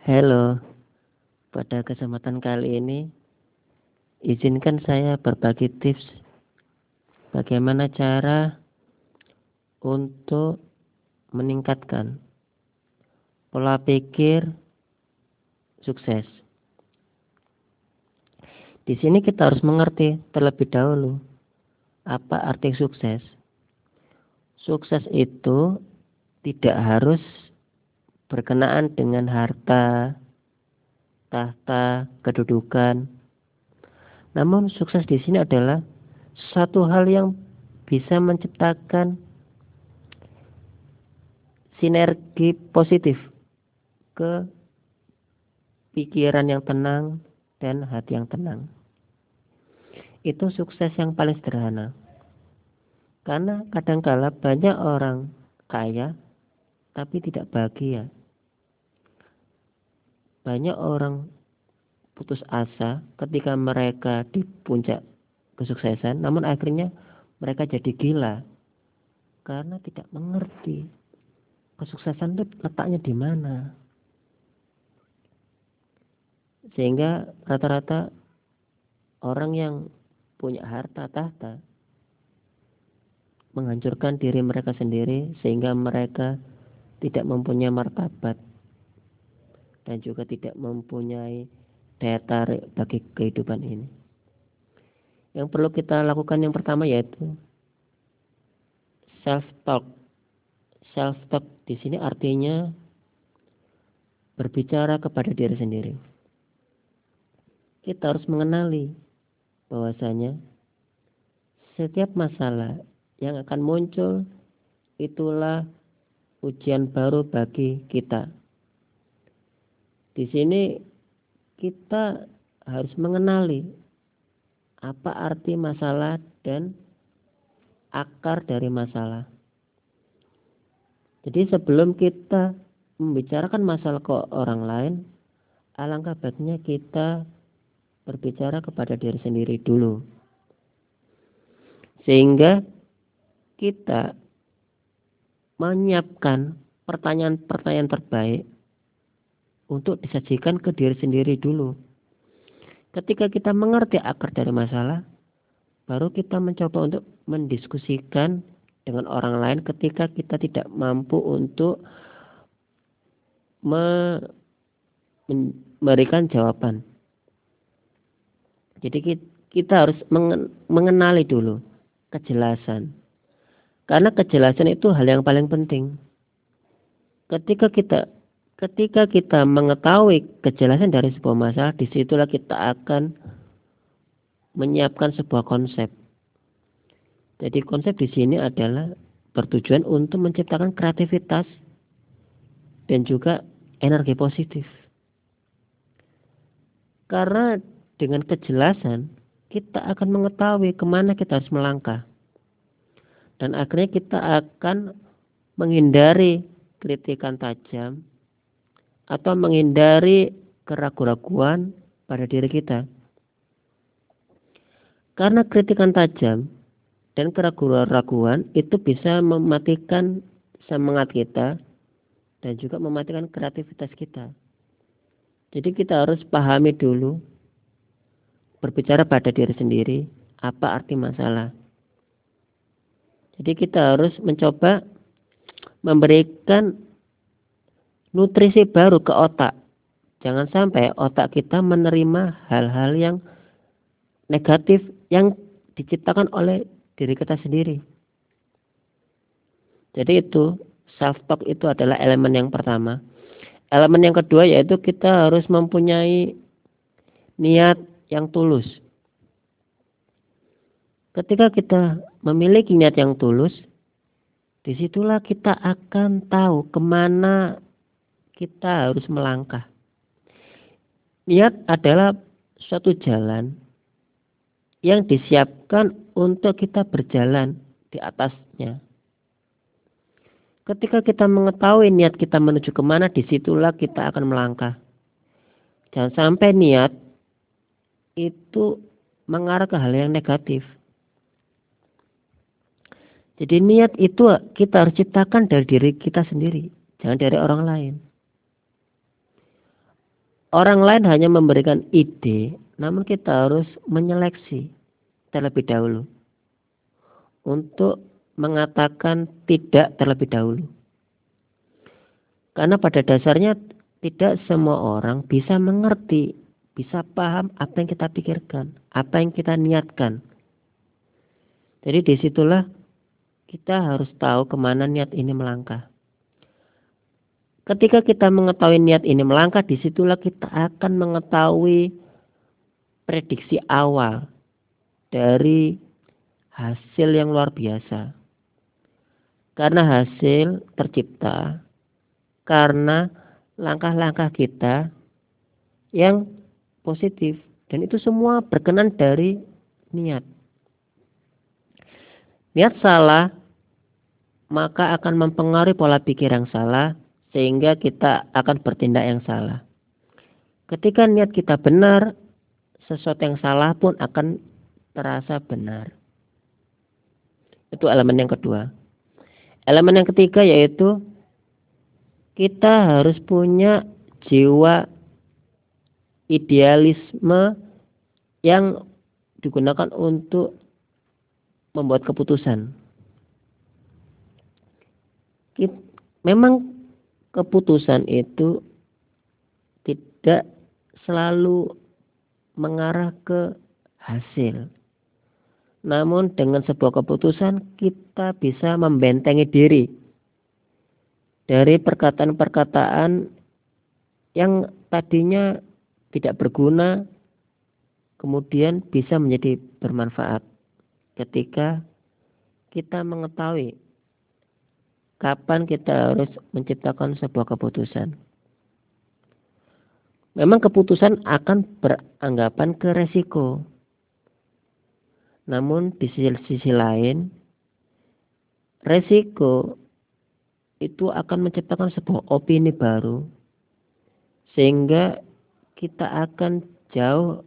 Halo, pada kesempatan kali ini izinkan saya berbagi tips bagaimana cara untuk meningkatkan pola pikir sukses. Di sini kita harus mengerti terlebih dahulu apa arti sukses. Sukses itu tidak harus berkenaan dengan harta, tahta, kedudukan. Namun sukses di sini adalah satu hal yang bisa menciptakan sinergi positif ke pikiran yang tenang dan hati yang tenang. Itu sukses yang paling sederhana. Karena kadangkala banyak orang kaya tapi tidak bahagia banyak orang putus asa ketika mereka di puncak kesuksesan, namun akhirnya mereka jadi gila karena tidak mengerti kesuksesan itu letaknya di mana. Sehingga rata-rata orang yang punya harta tahta menghancurkan diri mereka sendiri sehingga mereka tidak mempunyai martabat dan juga tidak mempunyai daya tarik bagi kehidupan ini. Yang perlu kita lakukan yang pertama yaitu self talk. Self talk di sini artinya berbicara kepada diri sendiri. Kita harus mengenali bahwasanya setiap masalah yang akan muncul itulah ujian baru bagi kita di sini kita harus mengenali apa arti masalah dan akar dari masalah. Jadi sebelum kita membicarakan masalah ke orang lain, alangkah baiknya kita berbicara kepada diri sendiri dulu. Sehingga kita menyiapkan pertanyaan-pertanyaan terbaik untuk disajikan ke diri sendiri dulu. Ketika kita mengerti akar dari masalah, baru kita mencoba untuk mendiskusikan dengan orang lain ketika kita tidak mampu untuk memberikan jawaban. Jadi kita harus mengenali dulu kejelasan. Karena kejelasan itu hal yang paling penting. Ketika kita ketika kita mengetahui kejelasan dari sebuah masalah, di situlah kita akan menyiapkan sebuah konsep. Jadi konsep di sini adalah bertujuan untuk menciptakan kreativitas dan juga energi positif. Karena dengan kejelasan kita akan mengetahui ke mana kita harus melangkah. Dan akhirnya kita akan menghindari kritikan tajam atau menghindari keraguan-raguan pada diri kita. Karena kritikan tajam dan keraguan-raguan itu bisa mematikan semangat kita dan juga mematikan kreativitas kita. Jadi kita harus pahami dulu berbicara pada diri sendiri apa arti masalah. Jadi kita harus mencoba memberikan nutrisi baru ke otak. Jangan sampai otak kita menerima hal-hal yang negatif yang diciptakan oleh diri kita sendiri. Jadi itu self talk itu adalah elemen yang pertama. Elemen yang kedua yaitu kita harus mempunyai niat yang tulus. Ketika kita memiliki niat yang tulus, di situlah kita akan tahu ke mana kita harus melangkah. Niat adalah suatu jalan yang disiapkan untuk kita berjalan di atasnya. Ketika kita mengetahui niat kita menuju ke mana, di situlah kita akan melangkah. Jangan sampai niat itu mengarah ke hal yang negatif. Jadi niat itu kita harus ciptakan dari diri kita sendiri, jangan dari orang lain. Orang lain hanya memberikan ide, namun kita harus menyeleksi terlebih dahulu untuk mengatakan tidak terlebih dahulu. Karena pada dasarnya tidak semua orang bisa mengerti, bisa paham apa yang kita pikirkan, apa yang kita niatkan. Jadi di situlah kita harus tahu ke mana niat ini melangkah. Ketika kita mengetahui niat ini melangkah, di situlah kita akan mengetahui prediksi awal dari hasil yang luar biasa. Karena hasil tercipta karena langkah-langkah kita yang positif dan itu semua berkenan dari niat. Niat salah maka akan mempengaruhi pola pikir yang salah sehingga kita akan bertindak yang salah. Ketika niat kita benar, sesuatu yang salah pun akan terasa benar. Itu elemen yang kedua. Elemen yang ketiga yaitu kita harus punya jiwa idealisme yang digunakan untuk membuat keputusan. Memang keputusan itu tidak selalu mengarah ke hasil. Namun dengan sebuah keputusan kita bisa membentengi diri dari perkataan-perkataan yang tadinya tidak berguna kemudian bisa menjadi bermanfaat ketika kita mengetahui kapan kita harus menciptakan sebuah keputusan. Memang keputusan akan beranggapan ke resiko. Namun di sisi, lain, resiko itu akan menciptakan sebuah opini baru. Sehingga kita akan jauh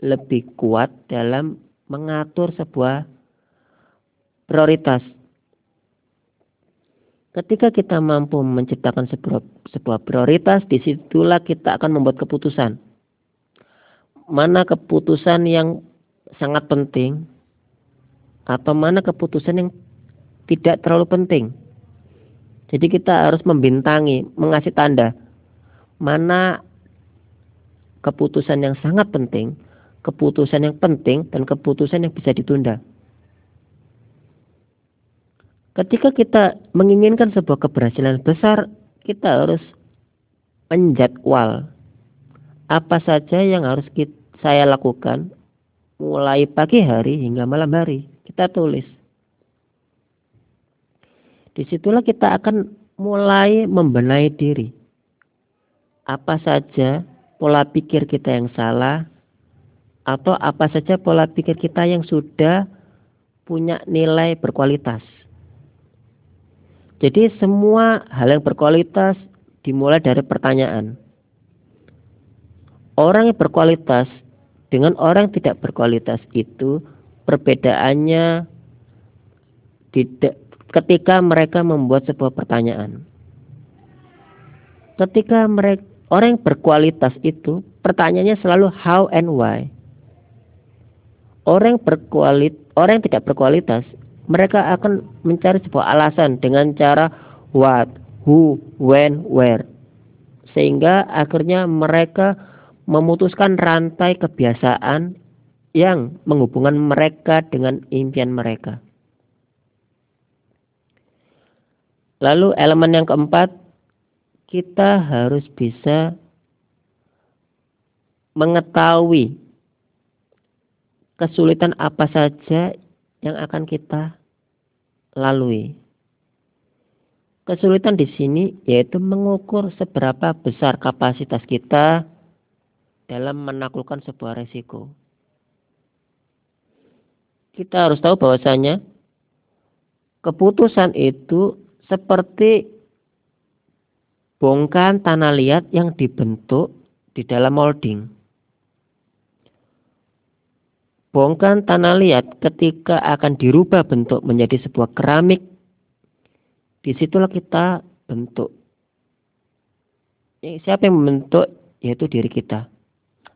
lebih kuat dalam mengatur sebuah prioritas. Ketika kita mampu menciptakan sebuah, sebuah prioritas, di situlah kita akan membuat keputusan. Mana keputusan yang sangat penting, atau mana keputusan yang tidak terlalu penting. Jadi kita harus membintangi, mengasih tanda mana keputusan yang sangat penting, keputusan yang penting dan keputusan yang bisa ditunda. Ketika kita menginginkan sebuah keberhasilan besar, kita harus menjadwal apa saja yang harus kita, saya lakukan mulai pagi hari hingga malam hari. Kita tulis. Di situlah kita akan mulai membenahi diri. Apa saja pola pikir kita yang salah, atau apa saja pola pikir kita yang sudah punya nilai berkualitas. Jadi semua hal yang berkualitas dimulai dari pertanyaan. Orang yang berkualitas dengan orang yang tidak berkualitas itu perbedaannya tidak ketika mereka membuat sebuah pertanyaan. Ketika mereka orang yang berkualitas itu pertanyaannya selalu how and why orang berkualit orang yang tidak berkualitas mereka akan mencari sebuah alasan dengan cara what, who, when, where. Sehingga akhirnya mereka memutuskan rantai kebiasaan yang menghubungkan mereka dengan impian mereka. Lalu elemen yang keempat, kita harus bisa mengetahui kesulitan apa saja yang akan kita lalui. Kesulitan di sini yaitu mengukur seberapa besar kapasitas kita dalam menaklukkan sebuah resiko. Kita harus tahu bahwasanya keputusan itu seperti bongkahan tanah liat yang dibentuk di dalam molding. Bongkahan tanah liat ketika akan dirubah bentuk menjadi sebuah keramik, di situlah kita bentuk. Siapa yang membentuk yaitu diri kita.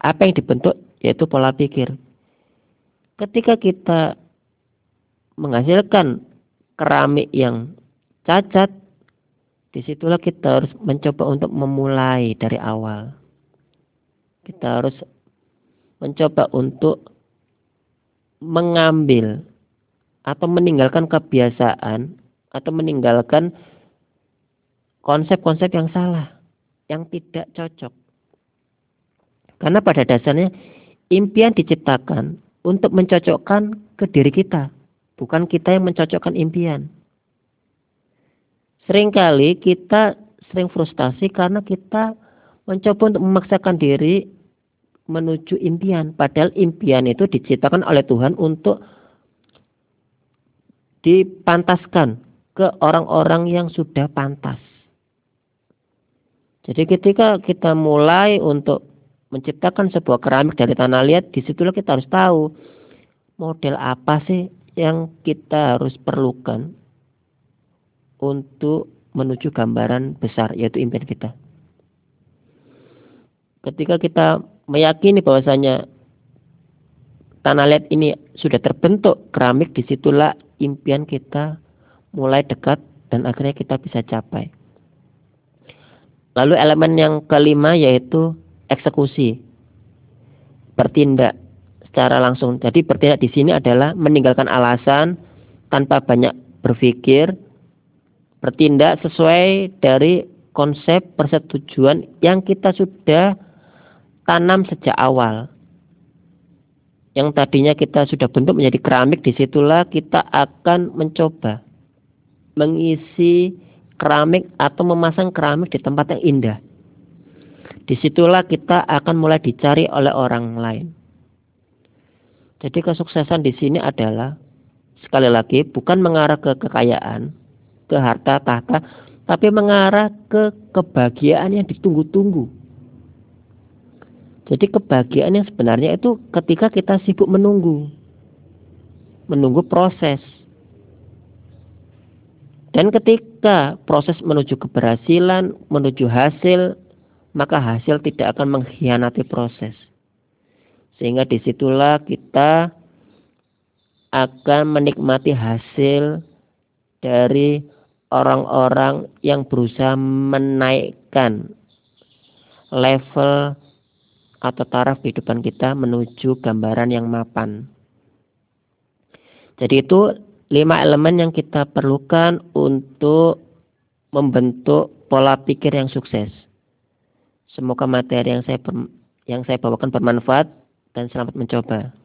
Apa yang dibentuk yaitu pola pikir. Ketika kita menghasilkan keramik yang cacat, di situlah kita harus mencoba untuk memulai dari awal. Kita harus mencoba untuk mengambil atau meninggalkan kebiasaan atau meninggalkan konsep-konsep yang salah, yang tidak cocok. Karena pada dasarnya impian diciptakan untuk mencocokkan ke diri kita, bukan kita yang mencocokkan impian. Seringkali kita sering frustasi karena kita mencoba untuk memaksakan diri menuju impian, padahal impian itu diciptakan oleh Tuhan untuk dipantaskan ke orang-orang yang sudah pantas. Jadi ketika kita mulai untuk menciptakan sebuah keramik dari tanah liat, di situlah kita harus tahu model apa sih yang kita harus perlukan untuk menuju gambaran besar yaitu impian kita. Ketika kita meyakini bahwasanya tanah liat ini sudah terbentuk keramik, di situlah impian kita mulai dekat dan akhirnya kita bisa capai. Lalu elemen yang kelima yaitu eksekusi. Bertindak secara langsung. Jadi bertindak di sini adalah meninggalkan alasan tanpa banyak berpikir, bertindak sesuai dari konsep persetujuan yang kita sudah tanam sejak awal. Yang tadinya kita sudah bentuk menjadi keramik, di situlah kita akan mencoba mengisi keramik atau memasang keramik di tempat yang indah. Di situlah kita akan mulai dicari oleh orang lain. Jadi kesuksesan di sini adalah sekali lagi bukan mengarah ke kekayaan, ke harta tahta, tapi mengarah ke kebahagiaan yang ditunggu-tunggu. Jadi kebahagiaan yang sebenarnya itu ketika kita sibuk menunggu. Menunggu proses. Dan ketika proses menuju keberhasilan, menuju hasil, maka hasil tidak akan mengkhianati proses. Sehingga di situlah kita akan menikmati hasil dari orang-orang yang berusaha menaikkan level atau taraf kehidupan kita menuju gambaran yang mapan. Jadi itu lima elemen yang kita perlukan untuk membentuk pola pikir yang sukses. Semoga materi yang saya yang saya bawakan bermanfaat dan selamat mencoba.